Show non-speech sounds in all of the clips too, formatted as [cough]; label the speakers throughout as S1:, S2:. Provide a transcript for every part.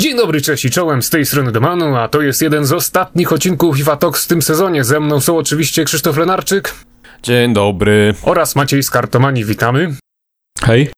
S1: Dzień dobry, cześć i czołem, z tej strony Domanu, a to jest jeden z ostatnich odcinków FIFA Talks w tym sezonie. Ze mną są oczywiście Krzysztof Lenarczyk.
S2: Dzień dobry.
S1: Oraz Maciej z Kartomani, witamy.
S2: Hej.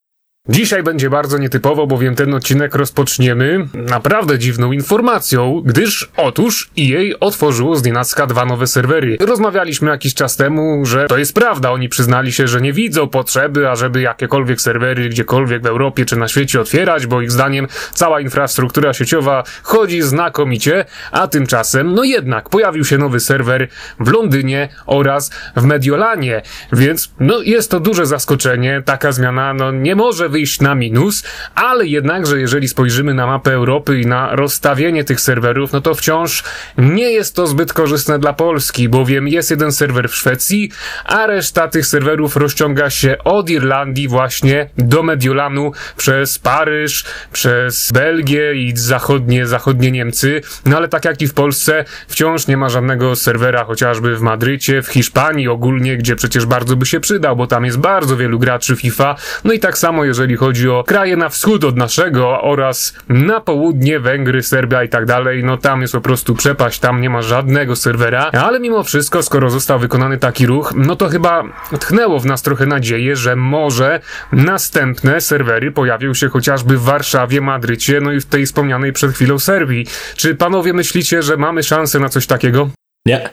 S1: Dzisiaj będzie bardzo nietypowo, bowiem ten odcinek rozpoczniemy naprawdę dziwną informacją, gdyż otóż EA otworzyło z nienacka dwa nowe serwery. Rozmawialiśmy jakiś czas temu, że to jest prawda, oni przyznali się, że nie widzą potrzeby, ażeby jakiekolwiek serwery gdziekolwiek w Europie czy na świecie otwierać, bo ich zdaniem cała infrastruktura sieciowa chodzi znakomicie, a tymczasem, no jednak, pojawił się nowy serwer w Londynie oraz w Mediolanie, więc no jest to duże zaskoczenie, taka zmiana no nie może wyjść na minus, ale jednakże jeżeli spojrzymy na mapę Europy i na rozstawienie tych serwerów, no to wciąż nie jest to zbyt korzystne dla Polski, bowiem jest jeden serwer w Szwecji, a reszta tych serwerów rozciąga się od Irlandii właśnie do Mediolanu przez Paryż, przez Belgię i zachodnie, zachodnie Niemcy, no ale tak jak i w Polsce wciąż nie ma żadnego serwera chociażby w Madrycie, w Hiszpanii ogólnie, gdzie przecież bardzo by się przydał, bo tam jest bardzo wielu graczy FIFA, no i tak samo jeżeli jeżeli chodzi o kraje na wschód od naszego oraz na południe, Węgry, Serbia i tak dalej, no tam jest po prostu przepaść, tam nie ma żadnego serwera, ale mimo wszystko, skoro został wykonany taki ruch, no to chyba tchnęło w nas trochę nadzieję, że może następne serwery pojawią się chociażby w Warszawie, Madrycie, no i w tej wspomnianej przed chwilą Serbii. Czy panowie myślicie, że mamy szansę na coś takiego?
S2: Nie.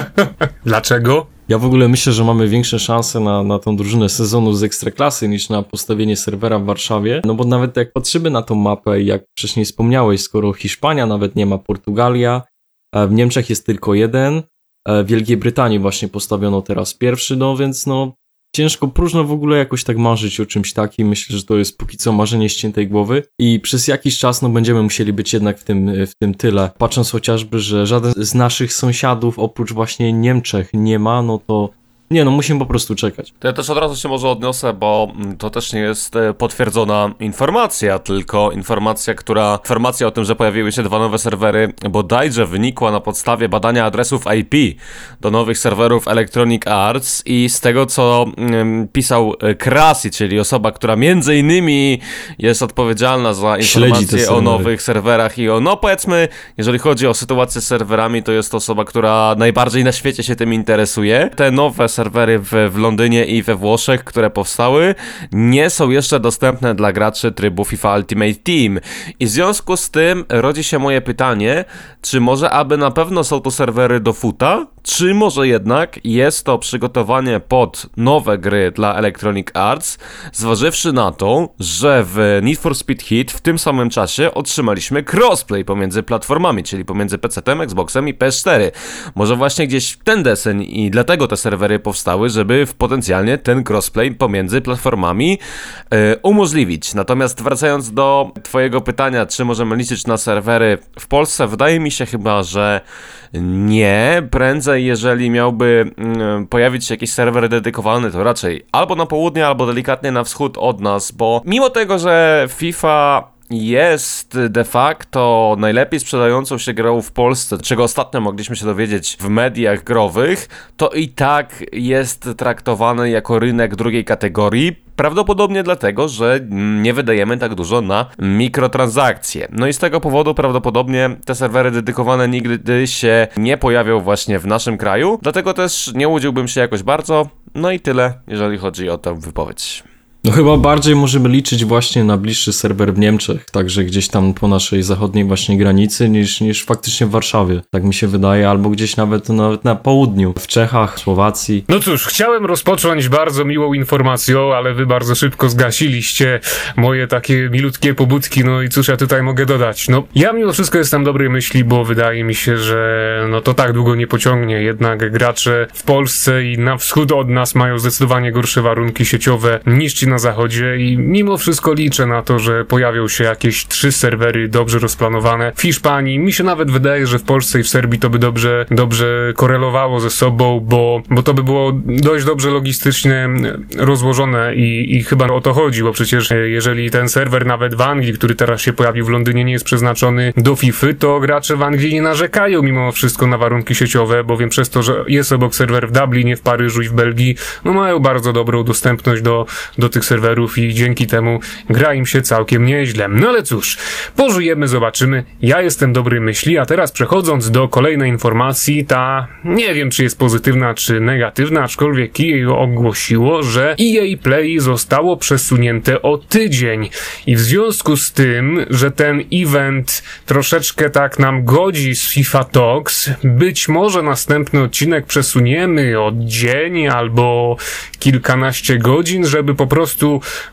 S2: [laughs]
S1: Dlaczego?
S2: Ja w ogóle myślę, że mamy większe szanse na, na tą drużynę sezonu z Ekstraklasy niż na postawienie serwera w Warszawie, no bo nawet jak patrzymy na tą mapę, jak wcześniej wspomniałeś, skoro Hiszpania nawet nie ma, Portugalia, w Niemczech jest tylko jeden, w Wielkiej Brytanii właśnie postawiono teraz pierwszy, no więc no ciężko, próżno w ogóle jakoś tak marzyć o czymś takim. Myślę, że to jest póki co marzenie ściętej głowy i przez jakiś czas no będziemy musieli być jednak w tym, w tym tyle. Patrząc chociażby, że żaden z naszych sąsiadów oprócz właśnie Niemczech nie ma, no to nie, no musimy po prostu czekać.
S3: To ja też od razu się może odniosę, bo mm, to też nie jest e, potwierdzona informacja, tylko informacja, która informacja o tym, że pojawiły się dwa nowe serwery, bodajże wynikła na podstawie badania adresów IP do nowych serwerów Electronic Arts i z tego, co mm, pisał e, Krasi, czyli osoba, która między innymi jest odpowiedzialna za informacje o nowych serwerach i o, no powiedzmy, jeżeli chodzi o sytuację z serwerami, to jest to osoba, która najbardziej na świecie się tym interesuje. Te nowe serwery w, w Londynie i we Włoszech, które powstały, nie są jeszcze dostępne dla graczy trybu FIFA Ultimate Team. I w związku z tym rodzi się moje pytanie, czy może aby na pewno są to serwery do futa, czy może jednak jest to przygotowanie pod nowe gry dla Electronic Arts, zważywszy na to, że w Need for Speed Hit w tym samym czasie otrzymaliśmy crossplay pomiędzy platformami, czyli pomiędzy PC-tem, Xboxem i PS4. Może właśnie gdzieś ten deseń i dlatego te serwery powstały, żeby w potencjalnie ten crossplay pomiędzy platformami yy, umożliwić. Natomiast wracając do Twojego pytania, czy możemy liczyć na serwery w Polsce, wydaje mi się chyba, że nie. Prędzej, jeżeli miałby yy, pojawić się jakiś serwer dedykowany, to raczej albo na południe, albo delikatnie na wschód od nas, bo mimo tego, że FIFA jest de facto najlepiej sprzedającą się grą w Polsce, czego ostatnio mogliśmy się dowiedzieć w mediach growych, to i tak jest traktowany jako rynek drugiej kategorii. Prawdopodobnie dlatego, że nie wydajemy tak dużo na mikrotransakcje. No i z tego powodu prawdopodobnie te serwery dedykowane nigdy się nie pojawią właśnie w naszym kraju. Dlatego też nie łudziłbym się jakoś bardzo. No i tyle, jeżeli chodzi o tę wypowiedź.
S2: No chyba bardziej możemy liczyć właśnie na bliższy serwer w Niemczech, także gdzieś tam po naszej zachodniej właśnie granicy, niż, niż faktycznie w Warszawie. Tak mi się wydaje, albo gdzieś nawet, nawet na południu, w Czechach, Słowacji.
S1: No cóż, chciałem rozpocząć bardzo miłą informacją, ale wy bardzo szybko zgasiliście moje takie milutkie pobudki, no i cóż ja tutaj mogę dodać? No, ja mimo wszystko jestem dobrej myśli, bo wydaje mi się, że no to tak długo nie pociągnie, jednak gracze w Polsce i na wschód od nas mają zdecydowanie gorsze warunki sieciowe niż ci na na zachodzie i mimo wszystko liczę na to, że pojawią się jakieś trzy serwery dobrze rozplanowane w Hiszpanii. Mi się nawet wydaje, że w Polsce i w Serbii to by dobrze, dobrze korelowało ze sobą, bo, bo to by było dość dobrze logistycznie rozłożone i, i chyba o to chodzi, bo przecież e, jeżeli ten serwer nawet w Anglii, który teraz się pojawił w Londynie, nie jest przeznaczony do FIFA, to gracze w Anglii nie narzekają mimo wszystko na warunki sieciowe, bowiem przez to, że jest obok serwer w Dublinie, w Paryżu i w Belgii, no mają bardzo dobrą dostępność do, do tych serwerów i dzięki temu gra im się całkiem nieźle. No ale cóż, pożyjemy, zobaczymy. Ja jestem dobrej myśli, a teraz przechodząc do kolejnej informacji, ta nie wiem czy jest pozytywna czy negatywna, aczkolwiek EA ogłosiło, że EA Play zostało przesunięte o tydzień i w związku z tym, że ten event troszeczkę tak nam godzi z FIFA Talks, być może następny odcinek przesuniemy o dzień albo kilkanaście godzin, żeby po prostu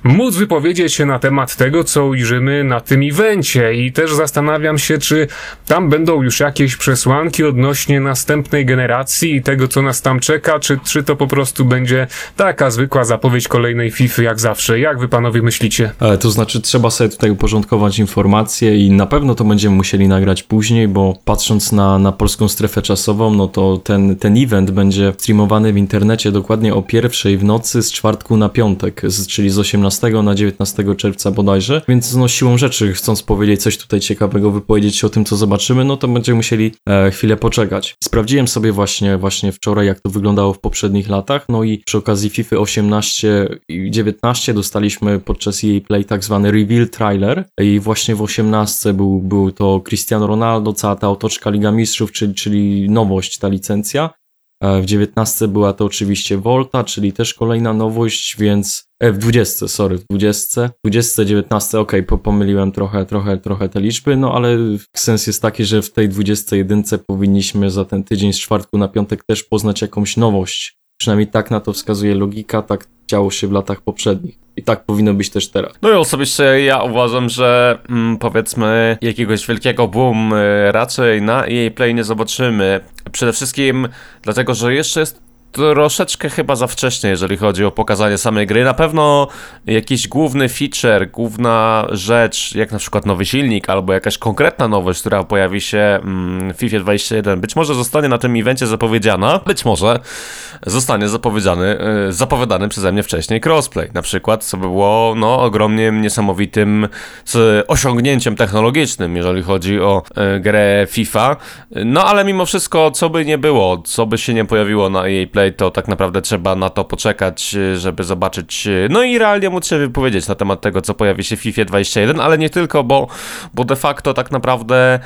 S1: móc wypowiedzieć się na temat tego, co ujrzymy na tym evencie i też zastanawiam się, czy tam będą już jakieś przesłanki odnośnie następnej generacji i tego, co nas tam czeka, czy, czy to po prostu będzie taka zwykła zapowiedź kolejnej FIFA jak zawsze. Jak wy panowie myślicie?
S2: Ale to znaczy trzeba sobie tutaj uporządkować informacje i na pewno to będziemy musieli nagrać później, bo patrząc na, na polską strefę czasową, no to ten, ten event będzie streamowany w internecie dokładnie o pierwszej w nocy z czwartku na piątek, z, czyli z 18 na 19 czerwca bodajże, więc no siłą rzeczy, chcąc powiedzieć coś tutaj ciekawego, wypowiedzieć o tym, co zobaczymy, no to będziemy musieli e, chwilę poczekać. Sprawdziłem sobie właśnie, właśnie wczoraj, jak to wyglądało w poprzednich latach, no i przy okazji FIFA 18 i 19 dostaliśmy podczas jej play tak zwany reveal trailer i właśnie w 18 był, był to Cristiano Ronaldo, cała ta otoczka Liga Mistrzów, czyli, czyli nowość, ta licencja. E, w 19 była to oczywiście Volta, czyli też kolejna nowość, więc e, w 20, sorry, w 20, 20, 19, ok, pomyliłem trochę, trochę, trochę te liczby, no ale sens jest taki, że w tej 21 powinniśmy za ten tydzień z czwartku na piątek też poznać jakąś nowość. Przynajmniej tak na to wskazuje logika, tak działo się w latach poprzednich. I tak powinno być też teraz.
S3: No i osobiście ja uważam, że mm, powiedzmy jakiegoś wielkiego boom y, raczej na EA Play nie zobaczymy. Przede wszystkim dlatego, że jeszcze jest troszeczkę chyba za wcześnie, jeżeli chodzi o pokazanie samej gry. Na pewno jakiś główny feature, główna rzecz, jak na przykład nowy silnik albo jakaś konkretna nowość, która pojawi się mm, w FIFA 21, być może zostanie na tym evencie zapowiedziana, być może zostanie zapowiedziany, y, zapowiadany przeze mnie wcześniej crossplay, na przykład, co było no, ogromnie niesamowitym osiągnięciem technologicznym, jeżeli chodzi o y, grę FIFA. No ale mimo wszystko, co by nie było, co by się nie pojawiło na jej play, to tak naprawdę trzeba na to poczekać, y, żeby zobaczyć, y, no i realnie móc się wypowiedzieć na temat tego, co pojawi się w FIFA 21, ale nie tylko, bo, bo de facto tak naprawdę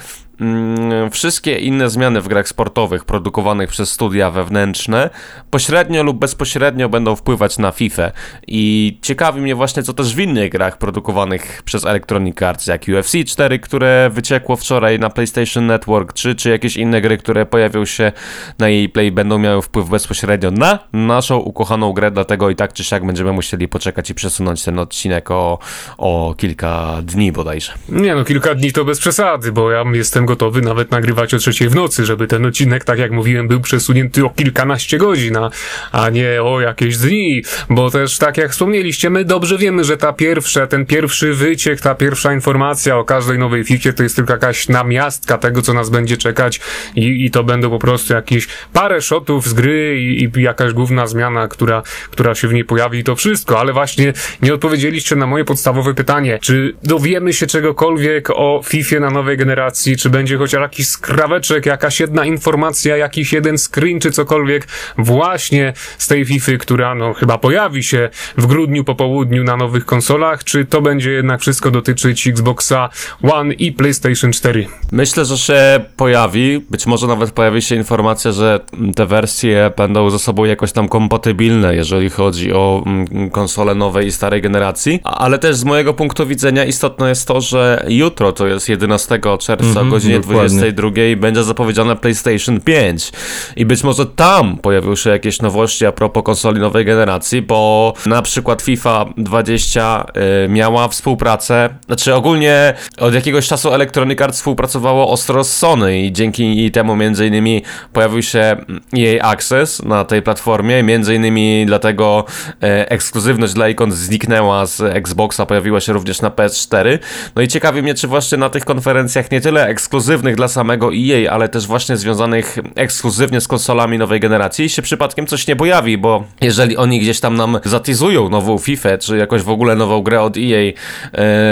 S3: wszystkie inne zmiany w grach sportowych produkowanych przez studia wewnętrzne pośrednio lub bezpośrednio będą wpływać na FIFA. I ciekawi mnie właśnie, co też w innych grach produkowanych przez Electronic Arts, jak UFC 4, które wyciekło wczoraj na PlayStation Network, czy, czy jakieś inne gry, które pojawią się na jej play, będą miały wpływ bezpośrednio na naszą ukochaną grę, dlatego i tak czy siak będziemy musieli poczekać i przesunąć ten odcinek o, o kilka dni bodajże.
S1: Nie no, kilka dni to bez przesady, bo ja jestem gotowy nawet nagrywać o trzeciej w nocy, żeby ten odcinek, tak jak mówiłem, był przesunięty o kilkanaście godzin, a, a nie o jakieś dni, bo też tak jak wspomnieliście, my dobrze wiemy, że ta pierwsza, ten pierwszy wyciek, ta pierwsza informacja o każdej nowej ficie to jest tylko jakaś namiastka tego, co nas będzie czekać i, i to będą po prostu jakieś parę shotów z gry i, i jakaś główna zmiana, która, która się w niej pojawi i to wszystko, ale właśnie nie odpowiedzieliście na moje podstawowe pytanie, czy dowiemy się czegokolwiek o FIFA na nowej generacji, czy będzie chociaż jakiś skraweczek, jakaś jedna informacja, jakiś jeden screen czy cokolwiek właśnie z tej FIFA, która no chyba pojawi się w grudniu po południu na nowych konsolach, czy to będzie jednak wszystko dotyczyć Xboxa One i PlayStation 4?
S3: Myślę, że się pojawi, być może nawet pojawi się informacja, że te wersje będą ze sobą jakoś tam kompatybilne, jeżeli chodzi o mm, konsole nowej i starej generacji, ale też z mojego punktu widzenia istotne jest to, że jutro, to jest 11 czerwca mm -hmm, o godzinie 22 będzie zapowiedziane PlayStation 5 i być może tam pojawią się jakieś nowości a propos konsoli nowej generacji, bo na przykład FIFA 20 y, miała współpracę, znaczy ogólnie od jakiegoś czasu Electronic Arts współpracowało ostro z Sony i dzięki temu między innymi pojawił się jej Access na tej platformie, między innymi dlatego e, ekskluzywność dla ikon zniknęła z Xboxa, pojawiła się również na PS4. No i ciekawi mnie, czy właśnie na tych konferencjach nie tyle ekskluzywność ekskluzywnych dla samego EA, ale też właśnie związanych ekskluzywnie z konsolami nowej generacji się przypadkiem coś nie pojawi, bo jeżeli oni gdzieś tam nam zatizują nową FIFA, czy jakoś w ogóle nową grę od EA yy,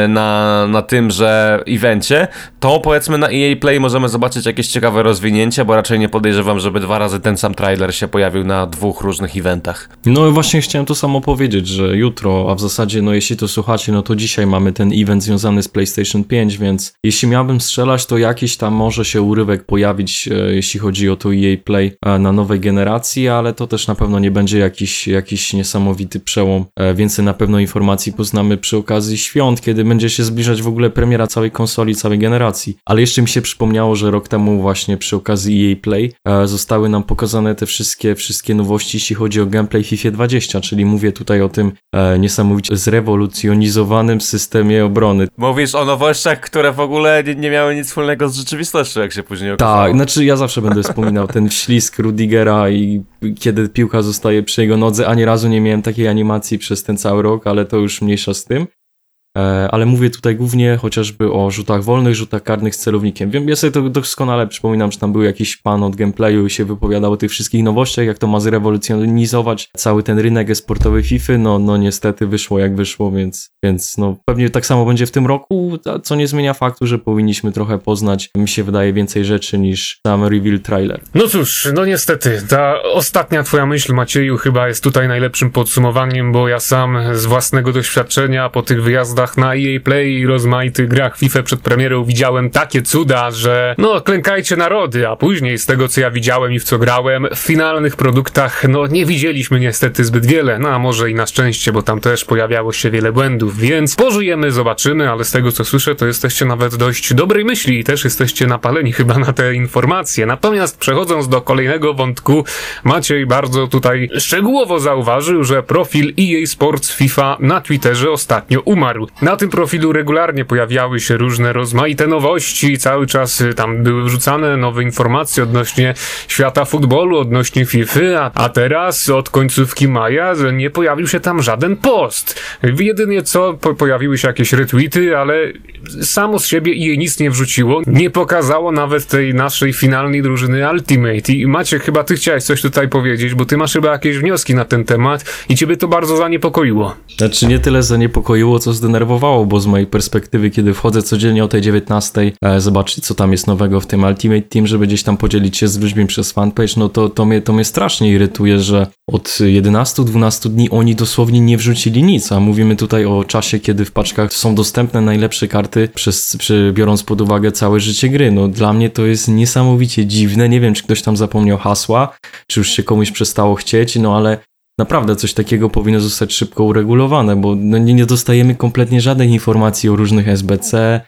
S3: na, na tymże evencie, to powiedzmy na EA Play możemy zobaczyć jakieś ciekawe rozwinięcie, bo raczej nie podejrzewam, żeby dwa razy ten sam trailer się pojawił na dwóch różnych eventach.
S2: No właśnie chciałem to samo powiedzieć, że jutro, a w zasadzie no jeśli to słuchacie, no to dzisiaj mamy ten event związany z PlayStation 5, więc jeśli miałbym strzelać, to jakiś tam może się urywek pojawić, e, jeśli chodzi o to EA Play e, na nowej generacji, ale to też na pewno nie będzie jakiś, jakiś niesamowity przełom. E, więcej na pewno informacji poznamy przy okazji świąt, kiedy będzie się zbliżać w ogóle premiera całej konsoli, całej generacji. Ale jeszcze mi się przypomniało, że rok temu właśnie przy okazji EA Play zostały nam pokazane te wszystkie, wszystkie nowości, jeśli chodzi o gameplay FIFA 20, czyli mówię tutaj o tym niesamowicie zrewolucjonizowanym systemie obrony.
S3: Mówisz o nowościach, które w ogóle nie, miały nic wspólnego z rzeczywistością, jak się później okazało.
S2: Tak, znaczy ja zawsze będę wspominał ten [laughs] ślisk Rudigera i kiedy piłka zostaje przy jego nodze, ani razu nie miałem takiej animacji przez ten cały rok, ale to już mniejsza z tym. E, ale mówię tutaj głównie chociażby o rzutach wolnych, rzutach karnych z celownikiem. Wiem, ja sobie to doskonale przypominam, że tam był jakiś pan od gameplayu i się wypowiadał o tych wszystkich nowościach, jak to ma zrewolucjonizować cały ten rynek e-sportowy FIFA. No, no niestety wyszło jak wyszło, więc, więc no pewnie tak samo będzie w tym roku, co nie zmienia faktu, że powinniśmy trochę poznać, mi się wydaje, więcej rzeczy niż sam reveal trailer.
S1: No cóż, no niestety, ta ostatnia twoja myśl, Macieju, chyba jest tutaj najlepszym podsumowaniem, bo ja sam z własnego doświadczenia po tych wyjazdach na EA Play i rozmaitych grach FIFA przed premierą widziałem takie cuda, że no klękajcie narody, a później z tego co ja widziałem i w co grałem, w finalnych produktach no nie widzieliśmy niestety zbyt wiele, no a może i na szczęście, bo tam też pojawiało się wiele błędów, więc pożyjemy, zobaczymy, ale z tego co słyszę, to jesteście nawet dość dobrej myśli i też jesteście napaleni chyba na te informacje. Natomiast przechodząc do kolejnego wątku, Maciej bardzo tutaj szczegółowo zauważył, że profil EA Sports FIFA na Twitterze ostatnio umarł. Na tym profilu regularnie pojawiały się różne rozmaite nowości, cały czas y, tam były wrzucane nowe informacje odnośnie świata futbolu, odnośnie FIFA, a, teraz od końcówki maja nie pojawił się tam żaden post. Jedynie co po, pojawiły się jakieś retweety, ale samo z siebie jej nic nie wrzuciło. Nie pokazało nawet tej naszej finalnej drużyny Ultimate. I Macie, chyba ty chciałeś coś tutaj powiedzieć, bo ty masz chyba jakieś wnioski na ten temat i ciebie to bardzo zaniepokoiło.
S2: Znaczy nie tyle zaniepokoiło, co zdenerwowało zdenerwowało, bo z mojej perspektywy, kiedy wchodzę codziennie o tej 19, e, zobaczyć co tam jest nowego w tym Ultimate Team, żeby gdzieś tam podzielić się z ludźmi przez fanpage, no to, to, mnie, to mnie strasznie irytuje, że od 11-12 dni oni dosłownie nie wrzucili nic, a mówimy tutaj o czasie, kiedy w paczkach są dostępne najlepsze karty, przez, przy, biorąc pod uwagę całe życie gry. No dla mnie to jest niesamowicie dziwne, nie wiem czy ktoś tam zapomniał hasła, czy już się komuś przestało chcieć, no ale naprawdę coś takiego powinno zostać szybko uregulowane, bo no nie, nie dostajemy kompletnie żadnych informacji o różnych SBC,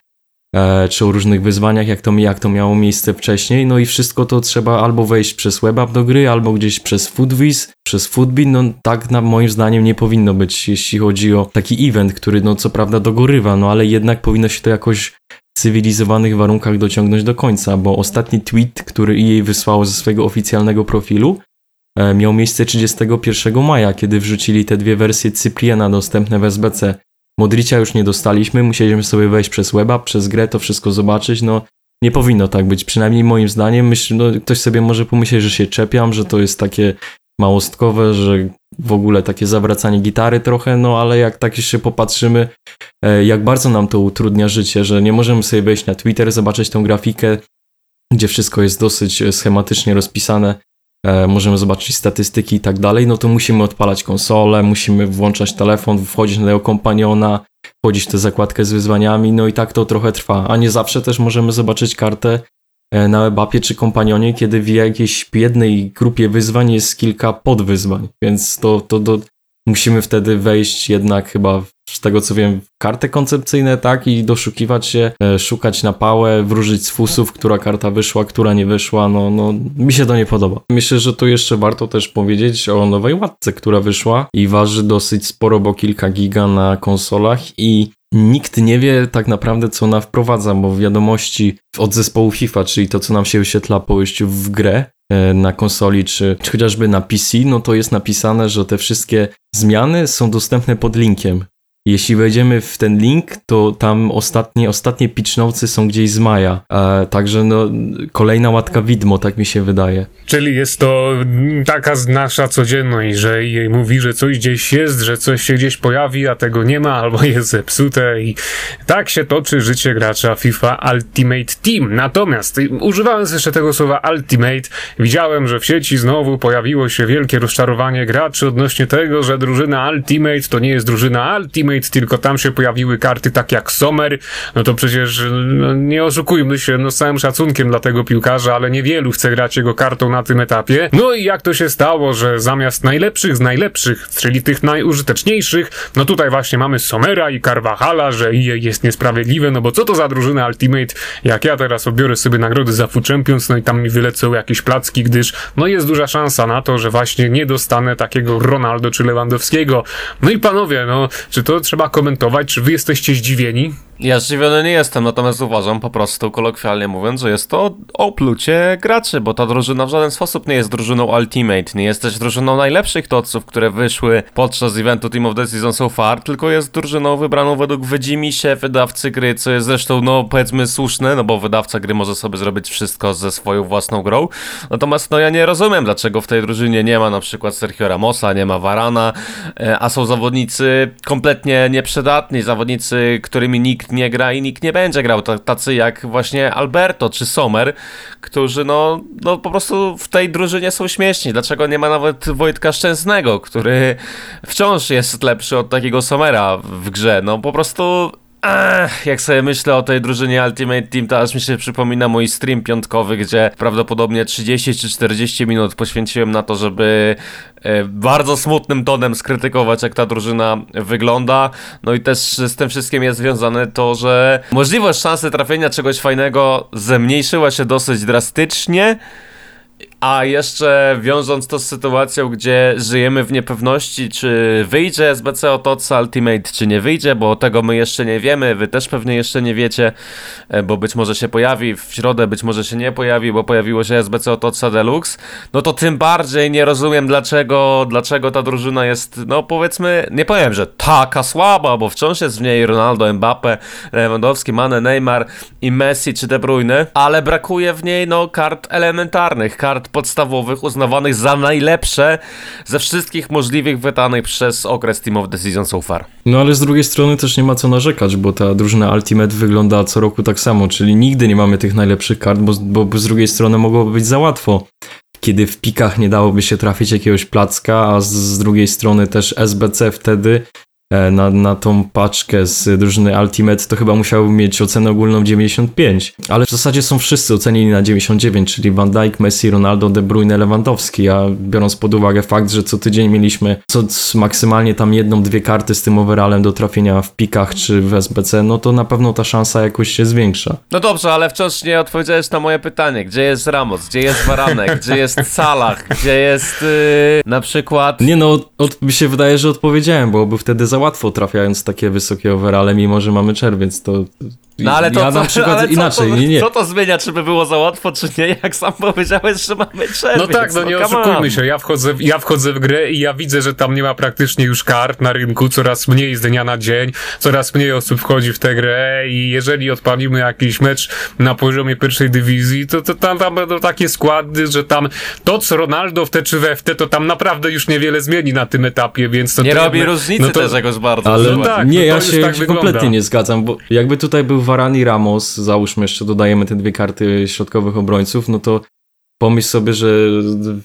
S2: e, czy o różnych wyzwaniach, jak to, jak to miało miejsce wcześniej, no i wszystko to trzeba albo wejść przez WebApp do gry, albo gdzieś przez Foodwiz, przez Foodbin, no tak na moim zdaniem nie powinno być, jeśli chodzi o taki event, który no co prawda dogorywa, no ale jednak powinno się to jakoś cywilizowanych warunkach dociągnąć do końca, bo ostatni tweet, który jej wysłało ze swojego oficjalnego profilu, miał miejsce 31 maja, kiedy wrzucili te dwie wersje Cypriana dostępne w SBC. Modricia już nie dostaliśmy, musieliśmy sobie wejść przez weba, przez grę, to wszystko zobaczyć, no nie powinno tak być, przynajmniej moim zdaniem. Myślę, no, ktoś sobie może pomyśleć, że się czepiam, że to jest takie małostkowe, że w ogóle takie zawracanie gitary trochę, no ale jak tak jeszcze popatrzymy, e, jak bardzo nam to utrudnia życie, że nie możemy sobie wejść na Twitter, zobaczyć tą grafikę, gdzie wszystko jest dosyć schematycznie rozpisane, E, możemy zobaczyć statystyki i tak dalej, no to musimy odpalać konsolę, musimy włączać telefon, wchodzić na tego kompaniona, wchodzić w tę zakładkę z wyzwaniami, no i tak to trochę trwa. A nie zawsze też możemy zobaczyć kartę e, na webapie czy kompanionie, kiedy w jakiejś jednej grupie wyzwań jest kilka podwyzwań, więc to, to, to musimy wtedy wejść jednak chyba z tego co wiem, karty koncepcyjne, tak, i doszukiwać się, e, szukać na pałę, wróżyć z fusów, która karta wyszła, która nie wyszła, no, no, mi się to nie podoba. Myślę, że tu jeszcze warto też powiedzieć o nowej łatce, która wyszła i waży dosyć sporo, bo kilka giga na konsolach i Nikt nie wie tak naprawdę, co ona wprowadza, bo wiadomości od zespołu FIFA, czyli to, co nam się wyświetla po wejściu w grę na konsoli, czy, czy chociażby na PC, no to jest napisane, że te wszystkie zmiany są dostępne pod linkiem Jeśli wejdziemy w ten link, to tam ostatnie, ostatnie pitch notesy są gdzieś z maja. E, także no, kolejna łatka widmo, tak mi się wydaje.
S1: Czyli jest to taka nasza codzienność, że jej mówi, że coś gdzieś jest, że coś się gdzieś pojawi, a tego nie ma, albo [laughs] jest zepsute i tak się toczy życie gracza FIFA Ultimate Team. Natomiast używając jeszcze tego słowa Ultimate, widziałem, że w sieci znowu pojawiło się wielkie rozczarowanie graczy odnośnie tego, że drużyna Ultimate to nie jest drużyna Ultimate, tylko tam się pojawiły karty tak jak Sommer, no to przecież no, nie oszukujmy się, no z całym szacunkiem dla tego piłkarza, ale niewielu chce grać jego kartą na tym etapie. No i jak to się stało, że zamiast najlepszych z najlepszych, czyli tych najużyteczniejszych, no tutaj właśnie mamy Somera i Carvajala, że EA jest niesprawiedliwe, no bo co to za drużyna Ultimate, jak ja teraz odbiorę sobie nagrody za Food Champions, no i tam mi wylecą jakieś placki, gdyż no jest duża szansa na to, że właśnie nie dostanę takiego Ronaldo czy Lewandowskiego. No i panowie, no, czy to trzeba komentować, czy wy jesteście zdziwieni?
S3: Ja zdziwiony nie jestem, natomiast uważam po prostu, kolokwialnie mówiąc, że jest to oplucie graczy, bo ta drużyna w żaden sposób nie jest drużyną Ultimate, nie jest też drużyną najlepszych toców, które wyszły podczas eventu Team of the Season so far, tylko jest drużyną wybraną według się wydawcy gry, co jest zresztą, no powiedzmy słuszne, no bo wydawca gry może sobie zrobić wszystko ze swoją własną grą, natomiast no ja nie rozumiem, dlaczego w tej drużynie nie ma na przykład Sergio Ramosa, nie ma Varana, e, a są zawodnicy kompletnie nieprzydatni, zawodnicy, którymi nikt nikt nie gra i nikt nie będzie grał. Tacy jak właśnie Alberto czy Sommer, którzy no, no po prostu w tej drużynie są śmieszni. Dlaczego nie ma nawet Wojtka Szczęsnego, który wciąż jest lepszy od takiego Sommera w grze? No po prostu Ech, jak sobie myślę o tej drużynie Ultimate Team, to aż mi się przypomina mój stream piątkowy, gdzie prawdopodobnie 30 czy 40 minut poświęciłem na to, żeby e, bardzo smutnym tonem skrytykować, jak ta drużyna wygląda. No i też z tym wszystkim jest związane to, że możliwość szansy trafienia czegoś fajnego zmniejszyła się dosyć drastycznie. A jeszcze wiążąc to z sytuacją, gdzie żyjemy w niepewności, czy wyjdzie SBC Otoca Ultimate, czy nie wyjdzie, bo tego my jeszcze nie wiemy, wy też pewnie jeszcze nie wiecie, e, bo być może się pojawi w środę, być może się nie pojawi, bo pojawiło się SBC Otoca Deluxe, no to tym bardziej nie rozumiem dlaczego, dlaczego ta drużyna jest, no powiedzmy, nie powiem, że taka słaba, bo wciąż jest w niej Ronaldo, Mbappe, Lewandowski, Mane, Neymar i Messi czy De Bruyne, ale brakuje w niej no kart elementarnych, kart podstawowych uznawanych za najlepsze ze wszystkich możliwych wydanych przez okres Team of the so far.
S2: No ale z drugiej strony też nie ma co narzekać, bo ta drużyna Ultimate wygląda co roku tak samo, czyli nigdy nie mamy tych najlepszych kart, bo, bo z drugiej strony mogłoby być za łatwo kiedy w pikach nie dałoby się trafić jakiegoś placka, a z, drugiej strony też SBC wtedy na, na tą paczkę z drużyny Ultimate, to chyba musiałby mieć ocenę ogólną 95. Ale w zasadzie są wszyscy ocenieni na 99, czyli Van Dijk, Messi, Ronaldo, De Bruyne, Lewandowski. A biorąc pod uwagę fakt, że co tydzień mieliśmy co, maksymalnie tam jedną, dwie karty z tym overallem do trafienia w pikach czy w SBC, no to na pewno ta szansa jakoś się zwiększa.
S3: No dobrze, ale wciąż nie odpowiedziałeś na moje pytanie. Gdzie jest Ramos? Gdzie jest Varanek? Gdzie jest Salah? Gdzie jest yy, na przykład...
S2: Nie no, od, mi się wydaje, że odpowiedziałem, bo by wtedy za za łatwo trafiając takie wysokie overale, mimo że mamy czerwiec, to
S3: no ale to ja co, przykład ale inaczej, co, to, nie, nie. co to zmienia, czy by było za łatwo, czy nie, jak sam powiedziałeś, że mamy czerwiec.
S1: No tak, no, no nie oszukujmy się, ja wchodzę, ja wchodzę w grę i ja widzę, że tam nie ma praktycznie już kart na rynku, coraz mniej z dnia na dzień, coraz mniej osób wchodzi w tę grę i jeżeli odpalimy jakiś mecz na poziomie pierwszej dywizji, to, to tam, tam będą takie składy, że tam to, co Ronaldo w te czy we w te, to tam naprawdę już niewiele zmieni na tym etapie, więc to...
S3: Nie robi różnicy no to, też jakoś bardzo.
S2: Ale no tak, nie, no ja się, tak się kompletnie nie zgadzam, bo jakby tutaj był Varane i Ramos, załóżmy jeszcze dodajemy te dwie karty środkowych obrońców, no to pomyśl sobie, że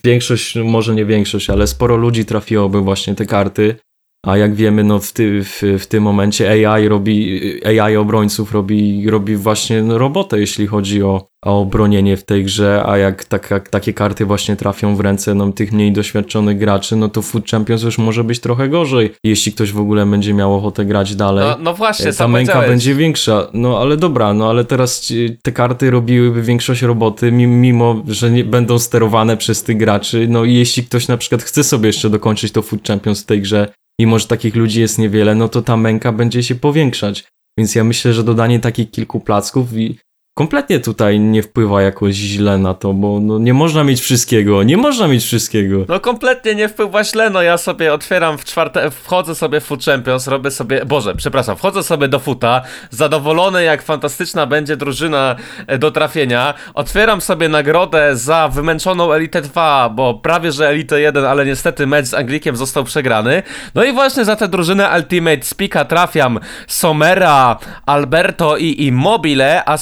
S2: większość, może nie większość, ale sporo ludzi trafiłoby właśnie te karty, a jak wiemy, no w, ty, w, w tym momencie AI robi, AI obrońców robi, robi właśnie robotę, jeśli chodzi o, o bronienie w tej grze, a jak, tak, jak takie karty właśnie trafią w ręce no, tych mniej doświadczonych graczy, no to Food Champions już może być trochę gorzej, jeśli ktoś w ogóle będzie miał ochotę grać dalej.
S3: No, no właśnie,
S2: e, Ta męka będzie większa. No ale dobra, no ale teraz te karty robiłyby większość roboty, mimo że nie będą sterowane przez tych graczy. No i jeśli ktoś na przykład chce sobie jeszcze dokończyć to Food Champions w tej grze, mimo że takich ludzi jest niewiele, no to ta męka będzie się powiększać. Więc ja myślę, że dodanie takich kilku placków i kompletnie tutaj nie wpływa jakoś źle na to, bo no, nie można mieć wszystkiego, nie można mieć wszystkiego.
S3: No kompletnie nie wpływa źle, no ja sobie otwieram w czwarte, wchodzę sobie w Foot Champions, robię sobie, boże, przepraszam, wchodzę sobie do futa, zadowolony jak fantastyczna będzie drużyna e, do trafienia, otwieram sobie nagrodę za wymęczoną Elite 2, bo prawie że Elite 1, ale niestety mecz z Anglikiem został przegrany, no i właśnie za tę drużynę Ultimate Speaka trafiam Somera, Alberto i Immobile, a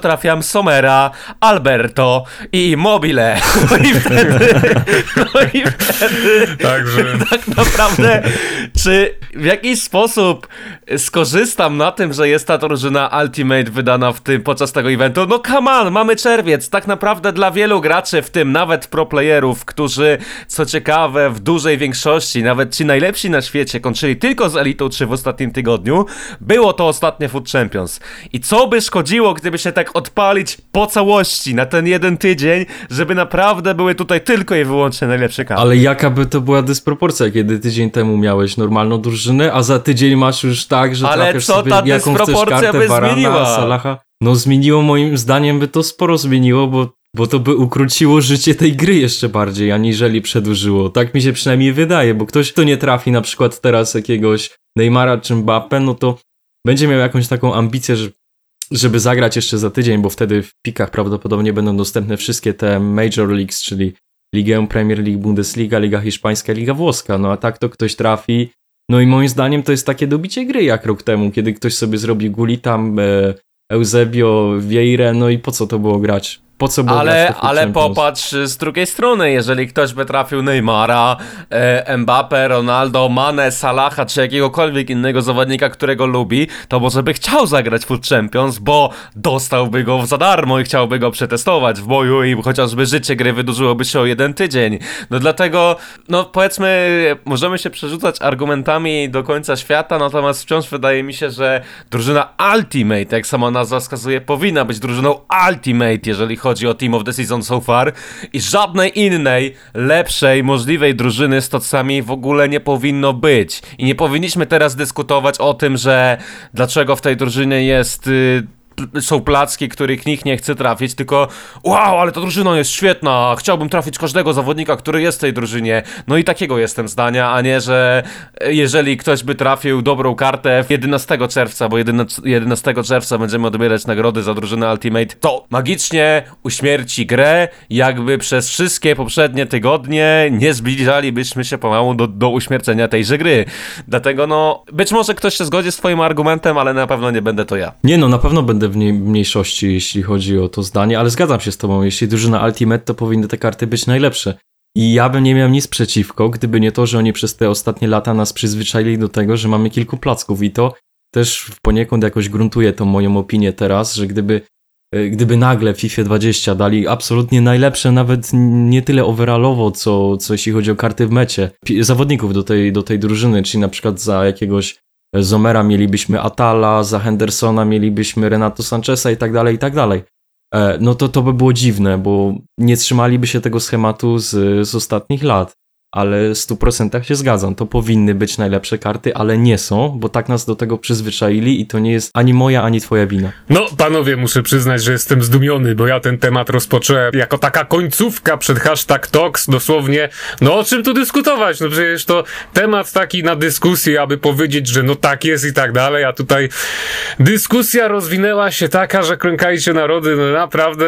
S3: trafiam Somera, Alberto i Immobile. [laughs] No i wtedy, no i wtedy
S1: Także [laughs]
S3: tak naprawdę, czy w jakiś sposób skorzystam na tym, że jest ta drużyna Ultimate wydana w tym podczas tego eventu? No come on, mamy czerwiec. Tak naprawdę dla wielu graczy, w tym nawet pro playerów, którzy co ciekawe w dużej większości, nawet ci najlepsi na świecie, kończyli tylko z Elitą 3 w ostatnim tygodniu, było to ostatnie Food Champions. I co by szkodziło, gdyby się tak odpalić po całości na ten jeden tydzień, żeby naprawdę były tutaj tylko i wyłącznie najlepsze karty.
S2: Ale jaka by to była dysproporcja, kiedy tydzień temu miałeś normalną drużynę, a za tydzień masz już tak, że
S3: Ale
S2: trafiasz
S3: co
S2: sobie
S3: ta
S2: jaką chcesz kartę
S3: by
S2: Varana,
S3: zmieniła?
S2: Salaha. No zmieniło moim zdaniem by to sporo zmieniło, bo, bo to by ukróciło życie tej gry jeszcze bardziej, aniżeli przedłużyło. Tak mi się przynajmniej wydaje, bo ktoś, kto nie trafi na przykład teraz jakiegoś Neymara czy Mbappe, no to będzie miał jakąś taką ambicję, że żeby zagrać jeszcze za tydzień, bo wtedy w pikach prawdopodobnie będą dostępne wszystkie te Major Leagues, czyli Ligę Premier League, Bundesliga, Liga Hiszpańska, Liga Włoska. No a tak to ktoś trafi. No i moim zdaniem to jest takie dobicie gry jak rok temu, kiedy ktoś sobie zrobi Gulitam, e, Eusebio, Vieire, no i po co to było grać? Po co było
S3: Ale, ale popatrz z drugiej strony, jeżeli ktoś by trafił Neymara, e, Mbappe, Ronaldo, Mane, Salaha czy jakiegokolwiek innego zawodnika, którego lubi, to może by chciał zagrać Foot Champions, bo dostałby go za darmo i chciałby go przetestować w boju i chociażby życie gry wydłużyłoby się o jeden tydzień. No dlatego, no powiedzmy, możemy się przerzucać argumentami do końca świata, natomiast wciąż wydaje mi się, że drużyna Ultimate, jak sama nazwa wskazuje, powinna być drużyną Ultimate, jeżeli chodzi o Team of the Season so far i żadnej innej, lepszej, możliwej drużyny z tocami w ogóle nie powinno być. I nie powinniśmy teraz dyskutować o tym, że dlaczego w tej drużynie jest... Y, p- są placki, których nikt nie chce trafić, tylko wow, ale ta drużyna jest świetna, chciałbym trafić każdego zawodnika, który jest w tej drużynie. No i takiego jestem zdania, a nie, że e, jeżeli ktoś by trafił dobrą kartę 11 czerwca, bo 11 11 czerwca będziemy odbierać nagrody za drużynę Ultimate, to magicznie uśmierci grę, jakby przez wszystkie poprzednie tygodnie nie zbliżalibyśmy się pomału do, do uśmiercenia tejże gry. Dlatego no, być może ktoś się zgodzi z twoim argumentem, ale na pewno nie będę to ja.
S2: Nie no, na pewno będę w niej- mniejszości, jeśli chodzi o to zdanie, ale zgadzam się z tobą. Jeśli drużyna Ultimate, to powinny te karty być najlepsze. I ja bym nie miał nic przeciwko, gdyby nie to, że oni przez te ostatnie lata nas przyzwyczaili do tego, że mamy kilku placków i to też poniekąd jakoś gruntuje tą moją opinię teraz, że gdyby e, gdyby nagle w FIFA 20 dali absolutnie najlepsze, nawet nie tyle overallowo, co, co jeśli chodzi o karty w mecie, zawodników do tej, do tej drużyny, czyli na przykład za jakiegoś Zomera mielibyśmy Atala, za Hendersona mielibyśmy Renato Sancheza i tak dalej, i tak dalej. E, No to to by było dziwne, bo nie trzymaliby się tego schematu z, z ostatnich lat. Ale w 100% się zgadzam. To powinny być najlepsze karty, ale nie są, bo tak nas do tego przyzwyczaili i to nie jest ani moja, ani twoja wina.
S1: No, panowie, muszę przyznać, że jestem zdumiony, bo ja ten temat rozpocząłem jako taka końcówka przed hashtag Talks, dosłownie. No, o czym tu dyskutować? No przecież to temat taki na dyskusję, aby powiedzieć, że no tak jest i tak dalej, a tutaj dyskusja rozwinęła się taka, że klękajcie narody, no naprawdę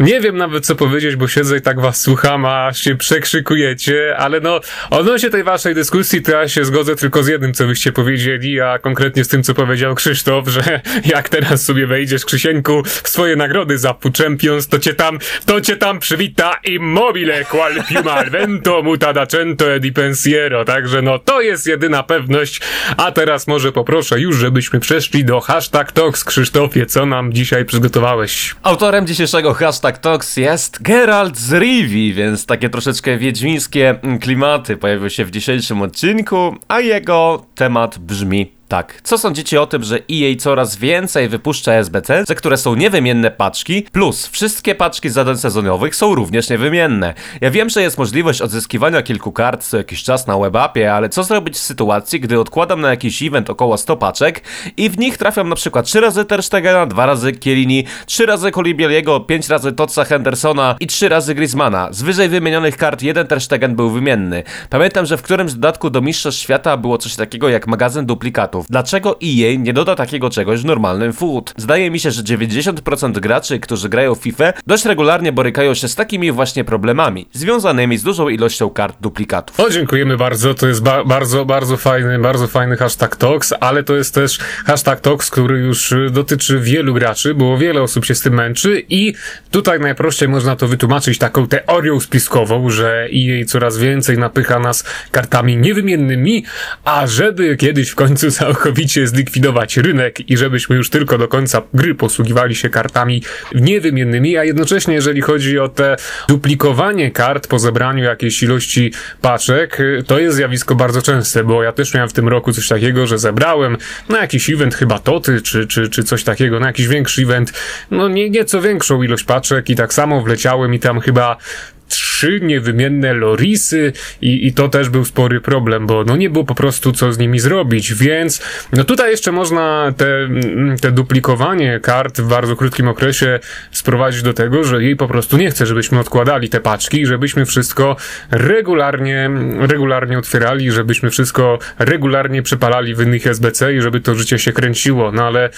S1: nie wiem nawet co powiedzieć, bo siedzę i tak was słucham, a się przekrzykujecie, ale no, odnośnie tej waszej dyskusji, to ja się zgodzę tylko z jednym, co wyście powiedzieli, a konkretnie z tym, co powiedział Krzysztof, że [laughs] jak teraz sobie wejdziesz, Krzysieńku, w swoje nagrody za Food Champions, to cię tam, to cię tam przywita immobile qual piuma al vento mutada cento e di pensiero, także no, to jest jedyna pewność, a teraz może poproszę już, żebyśmy przeszli do hashtag Talks, Krzysztofie, co nam dzisiaj przygotowałeś?
S3: Autorem dzisiejszego hashtag Talks jest Geralt z Rivi, więc takie troszeczkę wiedźmińskie klimaty pojawiły się w dzisiejszym odcinku, a jego temat brzmi Tak, co sądzicie o tym, że EA coraz więcej wypuszcza SBC, za które są niewymienne paczki, plus wszystkie paczki zadań sezonowych są również niewymienne. Ja wiem, że jest możliwość odzyskiwania kilku kart co jakiś czas na webapie, ale co zrobić w sytuacji, gdy odkładam na jakiś event około 100 paczek i w nich trafiam na przykład 3 razy Terstegena, 2 razy Kielini, 3 razy Kolibieliego, 5 razy Totsa Hendersona i 3 razy Griezmana. Z wyżej wymienionych kart jeden Terstegen był wymienny. Pamiętam, że w którymś dodatku do Mistrzostw Świata było coś takiego jak magazyn duplikatów. Dlaczego EA nie doda takiego czegoś w normalnym food? Zdaje mi się, że 90% graczy, którzy grają w FIFA, dość regularnie borykają się z takimi właśnie problemami, związanymi z dużą ilością kart duplikatów.
S1: O, dziękujemy bardzo, to jest ba bardzo, bardzo fajny, bardzo fajny hashtag Tox, ale to jest też hashtag Tox, który już dotyczy wielu graczy, bo wiele osób się z tym męczy i tutaj najprościej można to wytłumaczyć taką teorią spiskową, że EA coraz więcej napycha nas kartami niewymiennymi, a żeby kiedyś w końcu całkowicie zlikwidować rynek i żebyśmy już tylko do końca gry posługiwali się kartami niewymiennymi, a jednocześnie jeżeli chodzi o te duplikowanie kart po zebraniu jakiejś ilości paczek, to jest zjawisko bardzo częste, bo ja też miałem w tym roku coś takiego, że zebrałem na jakiś event chyba Toty, czy, czy, czy coś takiego, na jakiś większy event, no nie, nieco większą ilość paczek i tak samo wleciałem i tam chyba trzy niewymienne lorisy i, i to też był spory problem, bo no nie było po prostu co z nimi zrobić, więc no tutaj jeszcze można te, mm, te duplikowanie kart w bardzo krótkim okresie sprowadzić do tego, że jej po prostu nie chce, żebyśmy odkładali te paczki, żebyśmy wszystko regularnie, regularnie otwierali, żebyśmy wszystko regularnie przepalali w innych SBC i żeby to życie się kręciło, no ale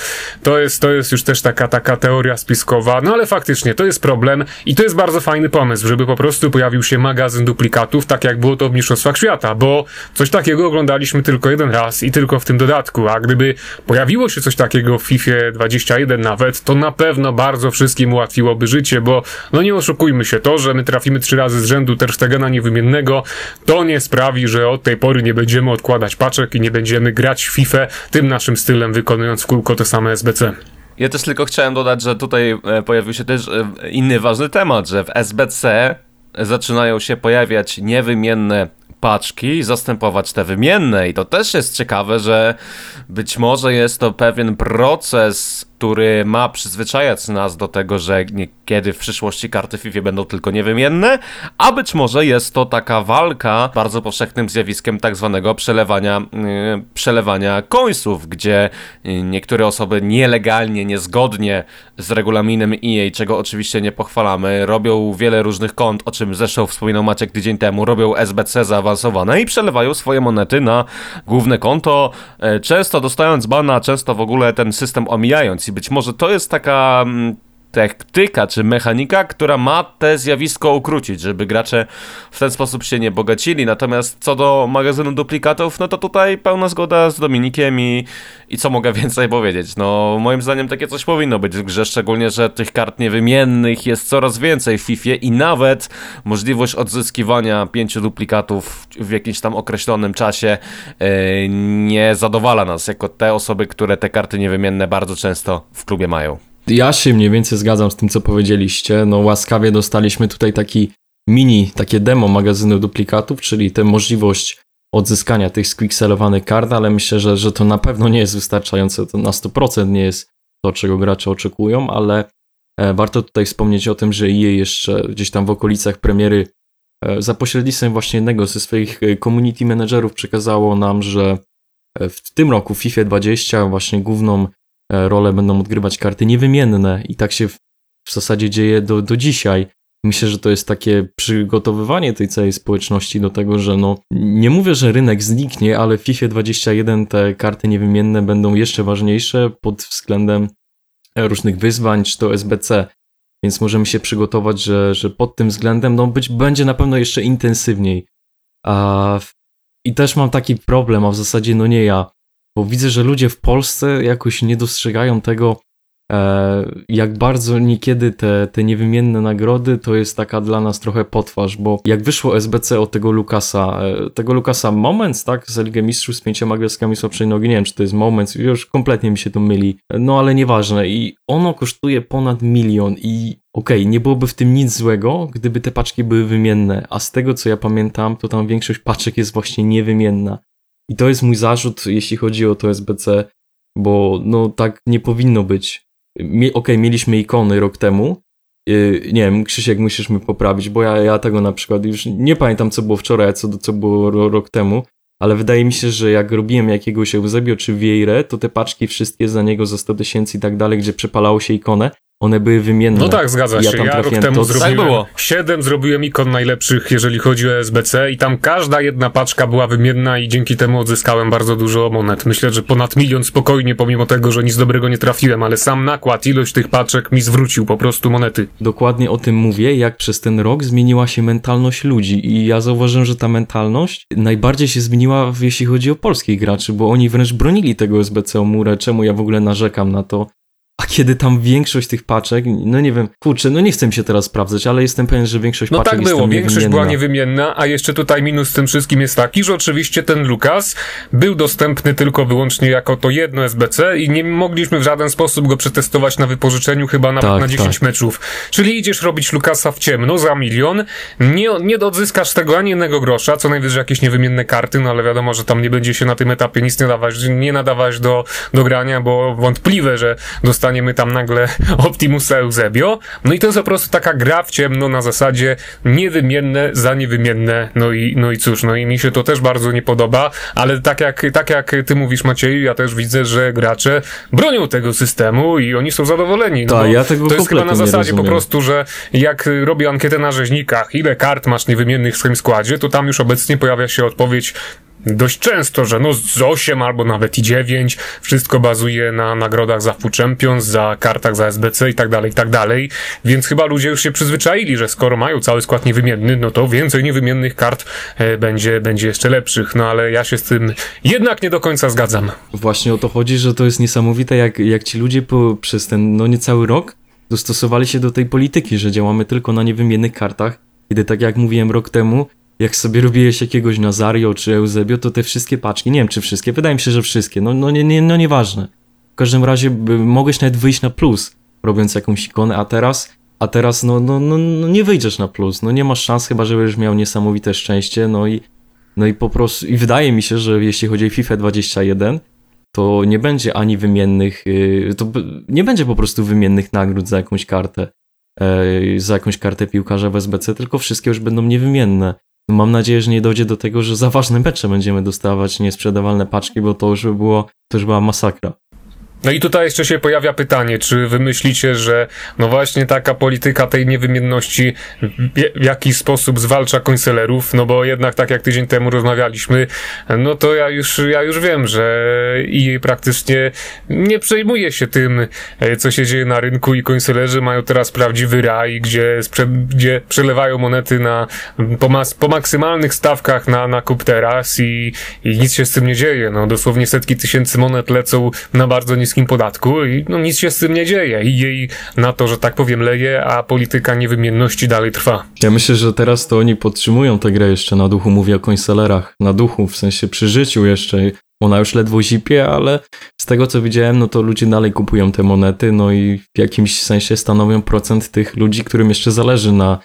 S1: to jest, to jest już też taka, taka teoria spiskowa, no ale faktycznie to jest problem i to jest bardzo fajny pomysł, żeby po prostu pojawił się magazyn duplikatów, tak jak było to w Mistrzostwach Świata, bo coś takiego oglądaliśmy tylko jeden raz i tylko w tym dodatku, a gdyby pojawiło się coś takiego w FIFA 21 nawet, to na pewno bardzo wszystkim ułatwiłoby życie, bo no nie oszukujmy się, to, że my trafimy trzy razy z rzędu Terstegena niewymiennego, to nie sprawi, że od tej pory nie będziemy odkładać paczek i nie będziemy grać w FIFA tym naszym stylem, wykonując w kółko te same SBC.
S3: Ja też tylko chciałem dodać, że tutaj e, pojawił się też e, inny ważny temat, że w SBC zaczynają się pojawiać niewymienne paczki zastępować te wymienne. I to też jest ciekawe, że być może jest to pewien proces który ma przyzwyczajać nas do tego, że niekiedy w przyszłości karty FIFA będą tylko niewymienne, a być może jest to taka walka bardzo powszechnym zjawiskiem tak zwanego przelewania, yy, przelewania końców, gdzie yy, niektóre osoby nielegalnie, niezgodnie z regulaminem EA, czego oczywiście nie pochwalamy, robią wiele różnych kont, o czym zresztą wspominał Maciek tydzień temu, robią SBC zaawansowane i przelewają swoje monety na główne konto, yy, często dostając bana, często w ogóle ten system omijając być. Może to jest taka mm, taktyka czy mechanika, która ma te zjawisko ukrócić, żeby gracze w ten sposób się nie bogacili. Natomiast co do magazynu duplikatów, no to tutaj pełna zgoda z Dominikiem i, i co mogę [laughs] więcej powiedzieć. No moim zdaniem takie coś powinno być w grze, szczególnie, że tych kart niewymiennych jest coraz więcej w FIFA i nawet możliwość odzyskiwania pięciu duplikatów w jakimś tam określonym czasie yy, nie zadowala nas, jako te osoby, które te karty niewymienne bardzo często w klubie mają.
S2: Ja się mniej więcej zgadzam z tym, co powiedzieliście. No łaskawie dostaliśmy tutaj taki mini, takie demo magazynu duplikatów, czyli tę możliwość odzyskania tych squickselowanych kart, ale myślę, że, że to na pewno nie jest wystarczające, to na 100% nie jest to, czego gracze oczekują, ale e, warto tutaj wspomnieć o tym, że EA jeszcze gdzieś tam w okolicach premiery e, za pośrednictwem właśnie jednego ze swoich e, community managerów przekazało nam, że w tym roku w FIFA 20 właśnie główną E, rolę będą odgrywać karty niewymienne i tak się w, w zasadzie dzieje do, do dzisiaj. Myślę, że to jest takie przygotowywanie tej całej społeczności do tego, że no, nie mówię, że rynek zniknie, ale w FIFA 21 te karty niewymienne będą jeszcze ważniejsze pod względem różnych wyzwań, czy to SBC. Więc możemy się przygotować, że, że pod tym względem no, być będzie na pewno jeszcze intensywniej. A, I też mam taki problem, a w zasadzie no nie ja bo widzę, że ludzie w Polsce jakoś nie dostrzegają tego, e, jak bardzo niekiedy te, te niewymienne nagrody to jest taka dla nas trochę potwarz, bo jak wyszło SBC od tego Lukasa, e, tego Lukasa Moments, tak, z Ligę Mistrzów z pięcioma gwiazdkami słabszej nogi, nie wiem, czy to jest Moments, już kompletnie mi się to myli, no ale nieważne. I ono kosztuje ponad milion i okej, okay, nie byłoby w tym nic złego, gdyby te paczki były wymienne, a z tego co ja pamiętam, to tam większość paczek jest właśnie niewymienna. I to jest mój zarzut, jeśli chodzi o to SBC, bo no tak nie powinno być. Mie Okej, okay, mieliśmy ikony rok temu. Yy, nie wiem, Krzysiek, musisz mi poprawić, bo ja, ja tego na przykład już nie pamiętam, co było wczoraj, co, co było ro rok temu, ale wydaje mi się, że jak robiłem jakiegoś Eusebio czy Vieire, to te paczki wszystkie za niego za 100 tysięcy i tak dalej, gdzie przepalało się ikonę, one były wymienne.
S1: No tak, zgadza się. Ja, ja rok temu to... zrobiłem tak było. 7, zrobiłem ikon najlepszych, jeżeli chodzi o SBC i tam każda jedna paczka była wymienna i dzięki temu odzyskałem bardzo dużo monet. Myślę, że ponad milion spokojnie, pomimo tego, że nic dobrego nie trafiłem, ale sam nakład, ilość tych paczek mi zwrócił po prostu monety.
S2: Dokładnie o tym mówię, jak przez ten rok zmieniła się mentalność ludzi i ja zauważyłem, że ta mentalność najbardziej się zmieniła, jeśli chodzi o polskich graczy, bo oni wręcz bronili tego SBC o murę, czemu ja w ogóle narzekam na to, a kiedy tam większość tych paczek, no nie wiem, kurczę, no nie chcę mi się teraz sprawdzać, ale jestem pewien, że większość
S1: no
S2: paczek
S1: tak było, większość była niewymienna, a jeszcze tutaj minus z tym wszystkim jest taki, że oczywiście ten Lukas był dostępny tylko wyłącznie jako to jedno SBC i nie mogliśmy w żaden sposób go przetestować na wypożyczeniu chyba nawet tak, na 10 tak. meczów. Czyli idziesz robić Lukasa w ciemno za milion, nie, nie odzyskasz tego ani jednego grosza, co najwyżej jakieś niewymienne karty, no ale wiadomo, że tam nie będzie się na tym etapie nic nie dawać, nie nadawać do, do grania, bo wątpliwe, że dostaniesz dostaniemy tam nagle [laughs] Optimusa Eusebio. No i to jest po prostu taka gra w ciemno na zasadzie niewymienne za niewymienne. No i, no i cóż, no i mi się to też bardzo nie podoba, ale tak jak, tak jak ty mówisz Macieju, ja też widzę, że gracze bronią tego systemu i oni są zadowoleni.
S2: No Ta, ja tego
S1: to jest chyba na zasadzie
S2: po
S1: prostu, że jak robię ankietę na rzeźnikach, ile kart masz niewymiennych w swoim składzie, to tam już obecnie pojawia się odpowiedź dość często, że no z 8 albo nawet i 9, wszystko bazuje na nagrodach za FU Champions, za kartach za SBC i tak dalej, i tak dalej, więc chyba ludzie już się przyzwyczaili, że skoro mają cały skład niewymienny, no to więcej niewymiennych kart e, będzie, będzie jeszcze lepszych, no ale ja się z tym jednak nie do końca zgadzam.
S2: Właśnie o to chodzi, że to jest niesamowite, jak, jak ci ludzie po, przez ten no niecały rok dostosowali się do tej polityki, że działamy tylko na niewymiennych kartach, kiedy tak jak mówiłem rok temu, jak sobie robiłeś jakiegoś Nazario czy Eusebio, to te wszystkie paczki, nie wiem czy wszystkie, wydaje mi się, że wszystkie, no, no, nie, nie, no nieważne. W każdym razie mogłeś nawet wyjść na plus, robiąc jakąś ikonę, a teraz, a teraz no, no, no, no nie wyjdziesz na plus, no nie masz szans, chyba że będziesz miał niesamowite szczęście, no i, no i po prostu, i wydaje mi się, że jeśli chodzi o FIFA 21, to nie będzie ani wymiennych, y, to nie będzie po prostu wymiennych nagród za jakąś kartę, e, za jakąś kartę piłkarza w SBC, tylko wszystkie już będą niewymienne. Mam nadzieję, że nie dojdzie do tego, że za ważne mecze będziemy dostawać niesprzedawalne paczki, bo to już by było, to już była masakra.
S1: No i tutaj jeszcze się pojawia pytanie, czy wy myślicie, że no właśnie taka polityka tej niewymienności w jakiś sposób zwalcza konselerów, no bo jednak tak jak tydzień temu rozmawialiśmy, no to ja już, ja już wiem, że i praktycznie nie przejmuje się tym, e, co się dzieje na rynku i konselerzy mają teraz prawdziwy raj, gdzie, gdzie przelewają monety na, po, mas, po maksymalnych stawkach na, na kup teraz i, i nic się z tym nie dzieje, no dosłownie setki tysięcy monet lecą na bardzo niskim niskim podatku i no, nic się z tym nie dzieje i jej na to, że tak powiem, leje, a polityka niewymienności dalej trwa.
S2: Ja myślę, że teraz to oni podtrzymują tę grę jeszcze na duchu, mówię o konselerach, na duchu, w sensie przy życiu jeszcze. Ona już ledwo zipie, ale z tego co widziałem, no to ludzie dalej kupują te monety, no i w jakimś sensie stanowią procent tych ludzi, którym jeszcze zależy na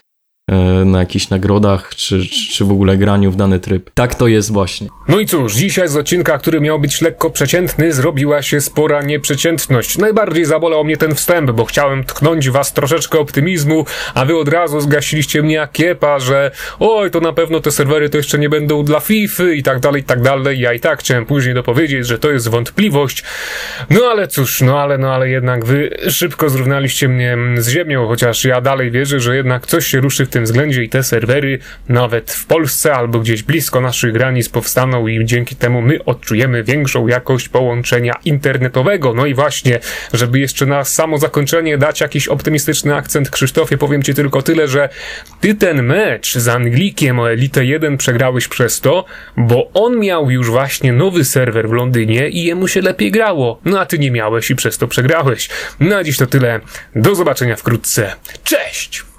S2: na jakichś nagrodach, czy, czy w ogóle graniu w dany tryb. Tak to jest właśnie.
S1: No i cóż, dzisiaj z odcinka, który miał być lekko przeciętny, zrobiła się spora nieprzeciętność. Najbardziej zabolał mnie ten wstęp, bo chciałem tknąć was troszeczkę optymizmu, a wy od razu zgasiliście mnie jak kiepa, że oj, to na pewno te serwery to jeszcze nie będą dla FIFA i tak dalej, i tak dalej. Ja i tak chciałem później dopowiedzieć, że to jest wątpliwość. No ale cóż, no ale, no ale jednak wy szybko zrównaliście mnie z ziemią, chociaż ja dalej wierzę, że jednak coś się ruszy w tym względzie i te serwery nawet w Polsce albo gdzieś blisko naszych granic powstaną i dzięki temu my odczujemy większą jakość połączenia internetowego. No i właśnie, żeby jeszcze na samo zakończenie dać jakiś optymistyczny akcent Krzysztofie, powiem ci tylko tyle, że ty ten mecz z Anglikiem o Elite 1 przegrałeś przez to, bo on miał już właśnie nowy serwer w Londynie i jemu się lepiej grało. No a ty nie miałeś i przez to przegrałeś. Na dziś to tyle. Do zobaczenia wkrótce. Cześć!